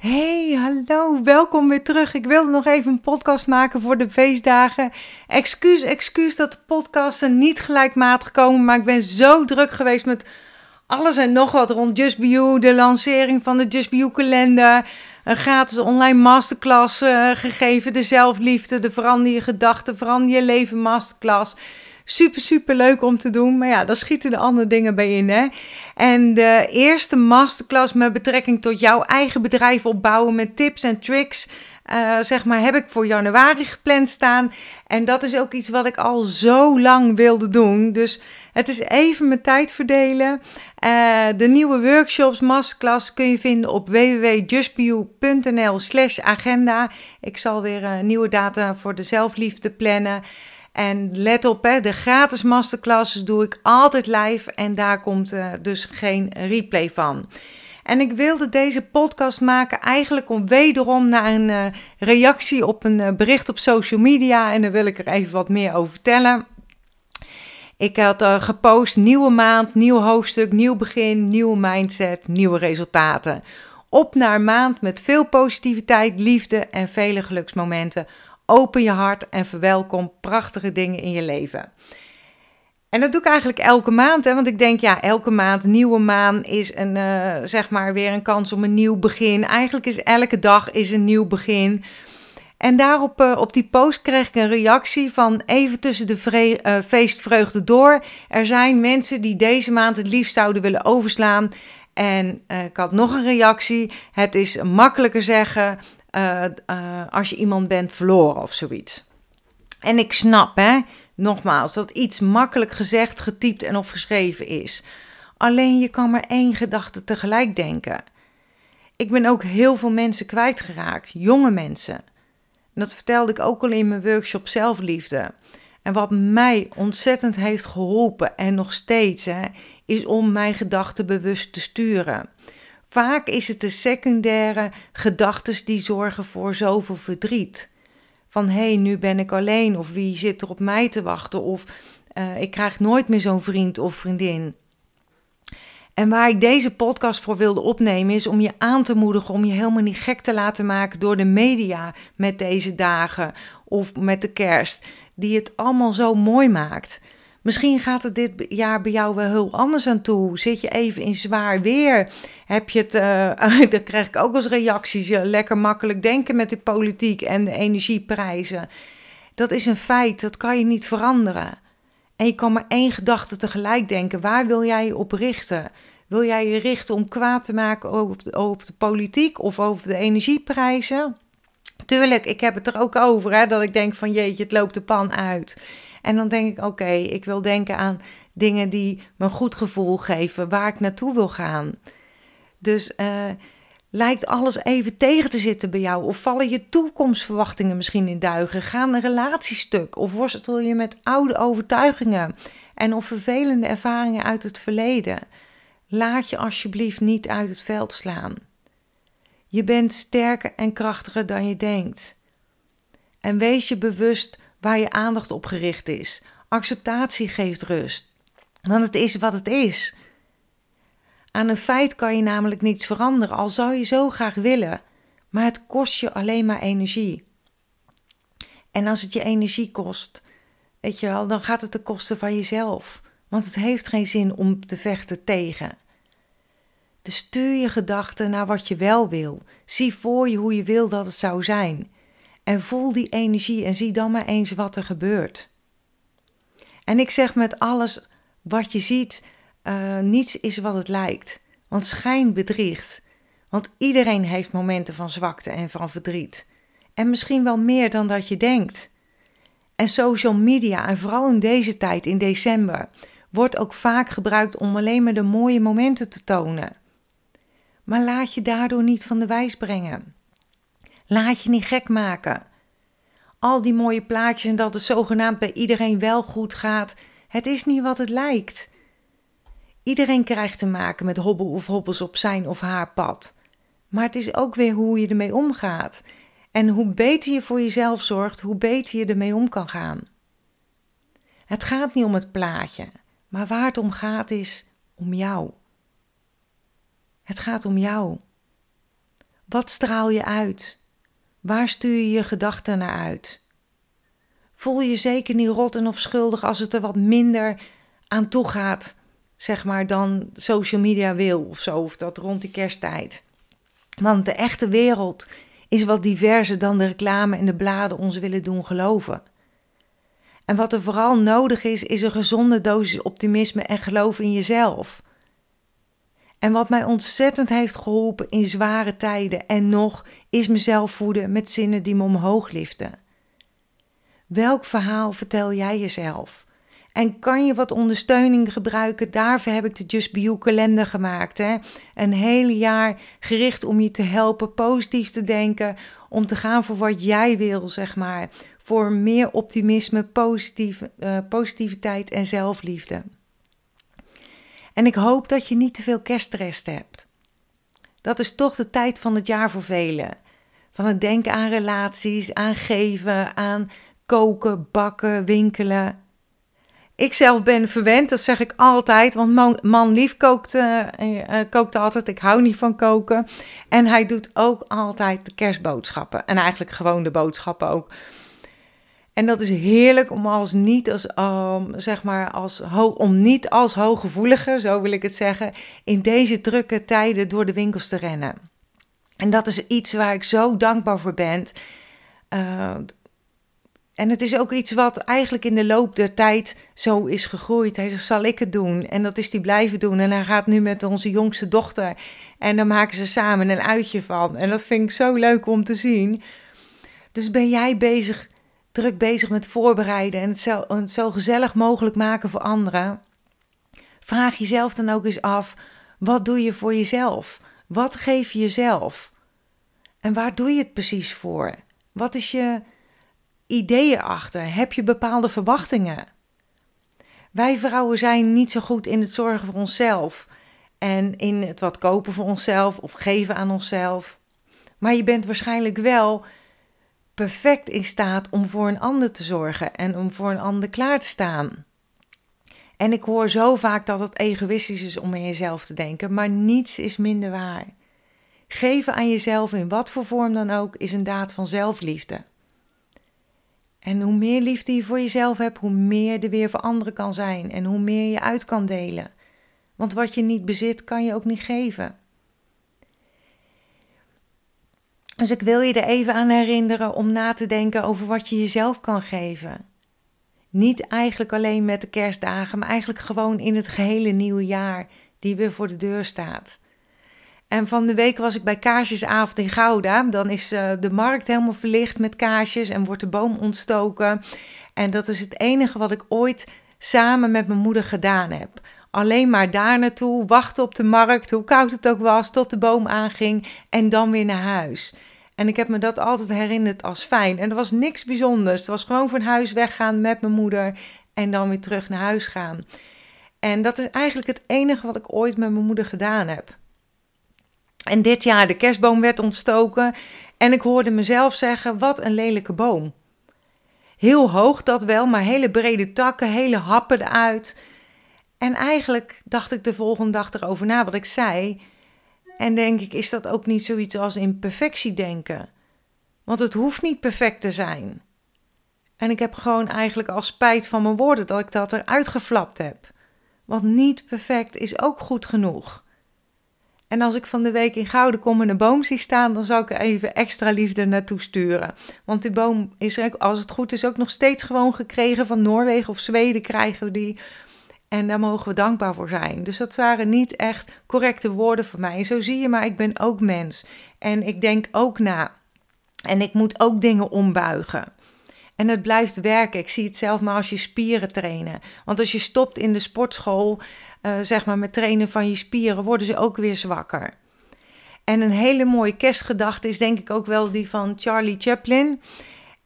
Hey, hallo, welkom weer terug. Ik wilde nog even een podcast maken voor de feestdagen. Excuus, excuus dat de podcasten niet gelijkmatig komen, maar ik ben zo druk geweest met alles en nog wat rond Just Be You, de lancering van de Just Be You kalender, een gratis online masterclass uh, gegeven, de zelfliefde, de verander je gedachten, verander je leven masterclass. Super, super leuk om te doen. Maar ja, daar schieten de andere dingen bij in. Hè? En de eerste masterclass met betrekking tot jouw eigen bedrijf opbouwen met tips en tricks. Uh, zeg maar, heb ik voor januari gepland staan. En dat is ook iets wat ik al zo lang wilde doen. Dus het is even mijn tijd verdelen. Uh, de nieuwe workshops, masterclass kun je vinden op www.justbeyou.nl slash agenda. Ik zal weer uh, nieuwe data voor de zelfliefde plannen. En let op, hè, de gratis masterclasses doe ik altijd live en daar komt uh, dus geen replay van. En ik wilde deze podcast maken eigenlijk om wederom naar een uh, reactie op een uh, bericht op social media. En daar wil ik er even wat meer over vertellen. Ik had gepost nieuwe maand, nieuw hoofdstuk, nieuw begin, nieuwe mindset, nieuwe resultaten. Op naar maand met veel positiviteit, liefde en vele geluksmomenten Open je hart en verwelkom prachtige dingen in je leven. En dat doe ik eigenlijk elke maand, hè? want ik denk, ja, elke maand, nieuwe maan is een, uh, zeg maar weer een kans om een nieuw begin. Eigenlijk is elke dag is een nieuw begin. En daarop uh, op die post kreeg ik een reactie van even tussen de uh, feestvreugde door. Er zijn mensen die deze maand het liefst zouden willen overslaan. En ik had nog een reactie. Het is makkelijker zeggen uh, uh, als je iemand bent verloren of zoiets. En ik snap, hè, nogmaals, dat iets makkelijk gezegd, getypt en of geschreven is. Alleen je kan maar één gedachte tegelijk denken. Ik ben ook heel veel mensen kwijtgeraakt, jonge mensen. En dat vertelde ik ook al in mijn workshop Zelfliefde. En wat mij ontzettend heeft geholpen en nog steeds, hè, is om mijn gedachten bewust te sturen. Vaak is het de secundaire gedachten die zorgen voor zoveel verdriet. Van hé, hey, nu ben ik alleen, of wie zit er op mij te wachten, of uh, ik krijg nooit meer zo'n vriend of vriendin. En waar ik deze podcast voor wilde opnemen is om je aan te moedigen om je helemaal niet gek te laten maken door de media met deze dagen of met de kerst, die het allemaal zo mooi maakt. Misschien gaat het dit jaar bij jou wel heel anders aan toe. Zit je even in zwaar weer? Heb je het, uh, dan krijg ik ook als reacties, lekker makkelijk denken met de politiek en de energieprijzen. Dat is een feit, dat kan je niet veranderen. En je kan maar één gedachte tegelijk denken. Waar wil jij je op richten? Wil jij je richten om kwaad te maken over de, over de politiek of over de energieprijzen? Tuurlijk, ik heb het er ook over, hè, dat ik denk van jeetje, het loopt de pan uit. En dan denk ik, oké, ik wil denken aan dingen die me een goed gevoel geven, waar ik naartoe wil gaan. Dus uh, lijkt alles even tegen te zitten bij jou? Of vallen je toekomstverwachtingen misschien in duigen? Gaan een relatiestuk? Of worstel je met oude overtuigingen en of vervelende ervaringen uit het verleden? Laat je alsjeblieft niet uit het veld slaan. Je bent sterker en krachtiger dan je denkt. En wees je bewust waar je aandacht op gericht is. Acceptatie geeft rust. Want het is wat het is. Aan een feit kan je namelijk niets veranderen, al zou je zo graag willen, maar het kost je alleen maar energie. En als het je energie kost, weet je wel, dan gaat het ten koste van jezelf. Want het heeft geen zin om te vechten tegen. Dus stuur je gedachten naar wat je wel wil. Zie voor je hoe je wil dat het zou zijn. En voel die energie en zie dan maar eens wat er gebeurt. En ik zeg met alles wat je ziet, uh, niets is wat het lijkt. Want schijn bedriegt. Want iedereen heeft momenten van zwakte en van verdriet. En misschien wel meer dan dat je denkt. En social media, en vooral in deze tijd, in december, wordt ook vaak gebruikt om alleen maar de mooie momenten te tonen. Maar laat je daardoor niet van de wijs brengen. Laat je niet gek maken. Al die mooie plaatjes en dat het zogenaamd bij iedereen wel goed gaat, het is niet wat het lijkt. Iedereen krijgt te maken met hobbel of hobbels op zijn of haar pad. Maar het is ook weer hoe je ermee omgaat. En hoe beter je voor jezelf zorgt, hoe beter je ermee om kan gaan. Het gaat niet om het plaatje, maar waar het om gaat is om jou. Het gaat om jou. Wat straal je uit? Waar stuur je je gedachten naar uit? Voel je zeker niet rot en of schuldig als het er wat minder aan toe gaat, zeg maar, dan social media wil of zo, of dat rond die kersttijd. Want de echte wereld is wat diverser dan de reclame en de bladen ons willen doen geloven. En wat er vooral nodig is, is een gezonde dosis optimisme en geloof in jezelf. En wat mij ontzettend heeft geholpen in zware tijden en nog, is mezelf voeden met zinnen die me omhoog liften. Welk verhaal vertel jij jezelf? En kan je wat ondersteuning gebruiken? Daarvoor heb ik de Just Be You kalender gemaakt. Hè? Een hele jaar gericht om je te helpen positief te denken. Om te gaan voor wat jij wil, zeg maar. Voor meer optimisme, positief, uh, positiviteit en zelfliefde. En ik hoop dat je niet te veel kerstrest hebt. Dat is toch de tijd van het jaar voor velen. Van het denken aan relaties, aan geven, aan koken, bakken, winkelen. Ik zelf ben verwend, dat zeg ik altijd, want man, lief kookt, uh, kookt altijd. Ik hou niet van koken. En hij doet ook altijd de kerstboodschappen. En eigenlijk gewoon de boodschappen ook. En dat is heerlijk om als niet als, um, zeg maar als om niet als hooggevoelige, zo wil ik het zeggen, in deze drukke tijden door de winkels te rennen. En dat is iets waar ik zo dankbaar voor ben. Uh, en het is ook iets wat eigenlijk in de loop der tijd zo is gegroeid. Hij zegt, zal ik het doen? En dat is hij blijven doen. En hij gaat nu met onze jongste dochter. En dan maken ze samen een uitje van. En dat vind ik zo leuk om te zien. Dus ben jij bezig, druk bezig met voorbereiden en het zo, gezellig mogelijk maken voor anderen? Vraag jezelf dan ook eens af, wat doe je voor jezelf? Wat geef je jezelf? En waar doe je het precies voor? Wat is je ideeën achter? Heb je bepaalde verwachtingen? Wij vrouwen zijn niet zo goed in het zorgen voor onszelf en in het wat kopen voor onszelf of geven aan onszelf. Maar je bent waarschijnlijk wel perfect in staat om voor een ander te zorgen en om voor een ander klaar te staan. En ik hoor zo vaak dat het egoïstisch is om aan jezelf te denken, maar niets is minder waar. Geven aan jezelf in wat voor vorm dan ook is een daad van zelfliefde. En hoe meer liefde je voor jezelf hebt, hoe meer er weer voor anderen kan zijn en hoe meer je uit kan delen. Want wat je niet bezit, kan je ook niet geven. Dus ik wil je er even aan herinneren om na te denken over wat je jezelf kan geven. Niet eigenlijk alleen met de kerstdagen, maar eigenlijk gewoon in het gehele nieuwe jaar die weer voor de deur staat. En van de week was ik bij Kaarsjesavond in Gouda. Dan is uh, de markt helemaal verlicht met kaarsjes en wordt de boom ontstoken. En dat is het enige wat ik ooit samen met mijn moeder gedaan heb. Alleen maar daar naartoe, wachten op de markt, hoe koud het ook was, tot de boom aanging en dan weer naar huis. En ik heb me dat altijd herinnerd als fijn. En er was niks bijzonders. Het was gewoon van huis weggaan met mijn moeder en dan weer terug naar huis gaan. En dat is eigenlijk het enige wat ik ooit met mijn moeder gedaan heb. En dit jaar de kerstboom werd ontstoken en ik hoorde mezelf zeggen: wat een lelijke boom. Heel hoog dat wel, maar hele brede takken, hele happen eruit. En eigenlijk dacht ik de volgende dag erover na wat ik zei. En denk ik, is dat ook niet zoiets als in perfectie denken? Want het hoeft niet perfect te zijn. En ik heb gewoon eigenlijk al spijt van mijn woorden dat ik dat eruit geflapt heb. Want niet perfect is ook goed genoeg. En als ik van de week in Gouden kom en een boom zie staan, dan zal ik er even extra liefde naartoe sturen. Want die boom is, als het goed is, ook nog steeds gewoon gekregen van Noorwegen of Zweden krijgen we die. En daar mogen we dankbaar voor zijn. Dus dat waren niet echt correcte woorden voor mij. zo zie je maar, ik ben ook mens. En ik denk ook na. En ik moet ook dingen ombuigen. En het blijft werken. Ik zie het zelf maar als je spieren trainen. Want als je stopt in de sportschool, uh, zeg maar met trainen van je spieren, worden ze ook weer zwakker. En een hele mooie kerstgedachte is denk ik ook wel die van Charlie Chaplin.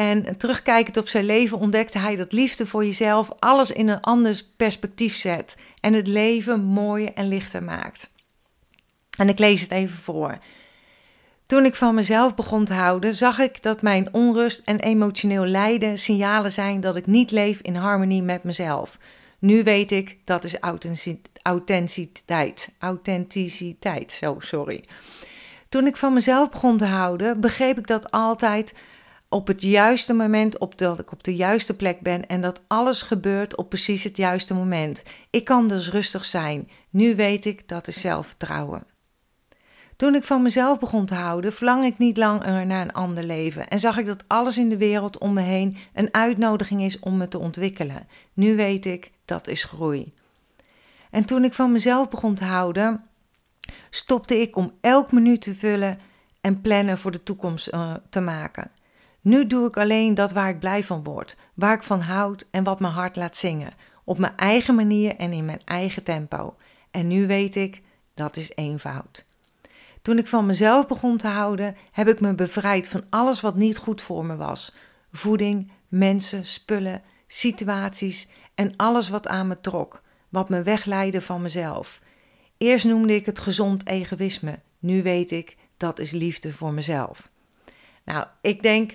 En terugkijkend op zijn leven ontdekte hij dat liefde voor jezelf alles in een ander perspectief zet. En het leven mooier en lichter maakt. En ik lees het even voor. Toen ik van mezelf begon te houden, zag ik dat mijn onrust en emotioneel lijden signalen zijn dat ik niet leef in harmonie met mezelf. Nu weet ik dat is authenticiteit. Authenticiteit, zo sorry. Toen ik van mezelf begon te houden, begreep ik dat altijd op het juiste moment, op dat ik op de juiste plek ben en dat alles gebeurt op precies het juiste moment. Ik kan dus rustig zijn. Nu weet ik dat is zelfvertrouwen. Toen ik van mezelf begon te houden, verlang ik niet langer naar een ander leven en zag ik dat alles in de wereld om me heen een uitnodiging is om me te ontwikkelen. Nu weet ik dat is groei. En toen ik van mezelf begon te houden, stopte ik om elk minuut te vullen en plannen voor de toekomst uh, te maken. Nu doe ik alleen dat waar ik blij van word, waar ik van houd en wat mijn hart laat zingen, op mijn eigen manier en in mijn eigen tempo. En nu weet ik, dat is eenvoud. Toen ik van mezelf begon te houden, heb ik me bevrijd van alles wat niet goed voor me was: voeding, mensen, spullen, situaties en alles wat aan me trok, wat me wegleidde van mezelf. Eerst noemde ik het gezond egoïsme, nu weet ik dat is liefde voor mezelf. Nou, ik denk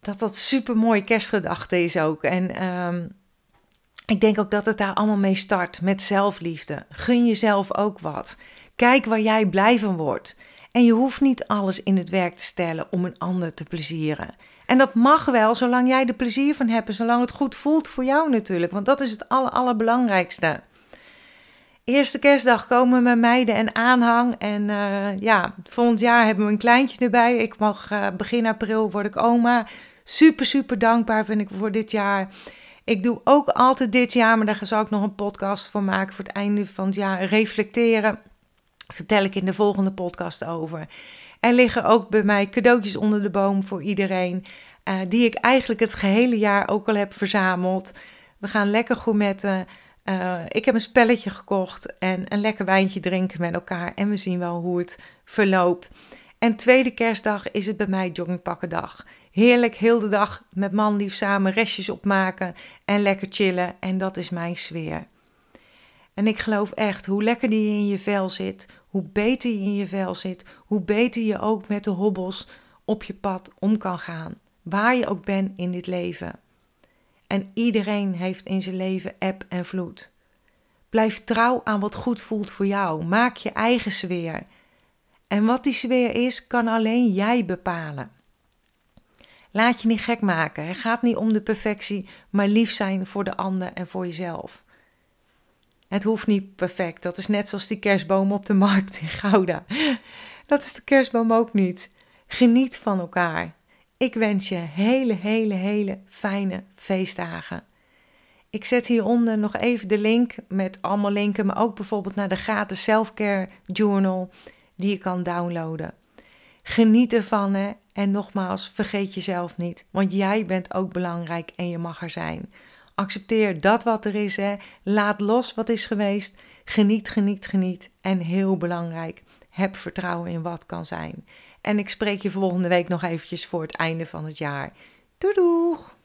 dat dat super mooie kerstgedachte is ook. En ehm, ik denk ook dat het daar allemaal mee start met zelfliefde. Gun jezelf ook wat. Kijk waar jij blij van wordt. En je hoeft niet alles in het werk te stellen om een ander te plezieren. En dat mag wel, zolang jij er plezier van hebt en zolang het goed voelt voor jou natuurlijk. Want dat is het aller, allerbelangrijkste. Eerste kerstdag komen mijn meiden en aanhang. En uh, ja, volgend jaar hebben we een kleintje erbij. Ik mag uh, begin april word ik oma. Super, super dankbaar vind ik voor dit jaar. Ik doe ook altijd dit jaar, maar daar zal ik nog een podcast voor maken voor het einde van het jaar. Reflecteren vertel ik in de volgende podcast over. Er liggen ook bij mij cadeautjes onder de boom voor iedereen. Uh, die ik eigenlijk het gehele jaar ook al heb verzameld. We gaan lekker gourmetten. Uh, ik heb een spelletje gekocht en een lekker wijntje drinken met elkaar. En we zien wel hoe het verloopt. En tweede kerstdag is het bij mij joggingpakkendag. Heerlijk, heel de dag met man lief samen restjes opmaken en lekker chillen. En dat is mijn sfeer. En ik geloof echt, hoe lekker die in je vel zit, hoe beter je in je vel zit, hoe beter je ook met de hobbels op je pad om kan gaan. Waar je ook bent in dit leven. En iedereen heeft in zijn leven eb en vloed. Blijf trouw aan wat goed voelt voor jou. Maak je eigen sfeer. En wat die sfeer is, kan alleen jij bepalen. Laat je niet gek maken. Het gaat niet om de perfectie, maar lief zijn voor de ander en voor jezelf. Het hoeft niet perfect. Dat is net zoals die kerstboom op de markt in Gouda. Dat is de kerstboom ook niet. Geniet van elkaar. Ik wens je hele, hele, hele fijne feestdagen. Ik zet hieronder nog even de link met allemaal linken, maar ook bijvoorbeeld naar de gratis selfcare journal die je kan downloaden. Geniet ervan hè? En nogmaals, vergeet jezelf niet, want jij bent ook belangrijk en je mag er zijn. Accepteer dat wat er is. Hè. Laat los wat is geweest. Geniet, geniet, geniet. En heel belangrijk, heb vertrouwen in wat kan zijn. En ik spreek je volgende week nog eventjes voor het einde van het jaar. Doei doeg!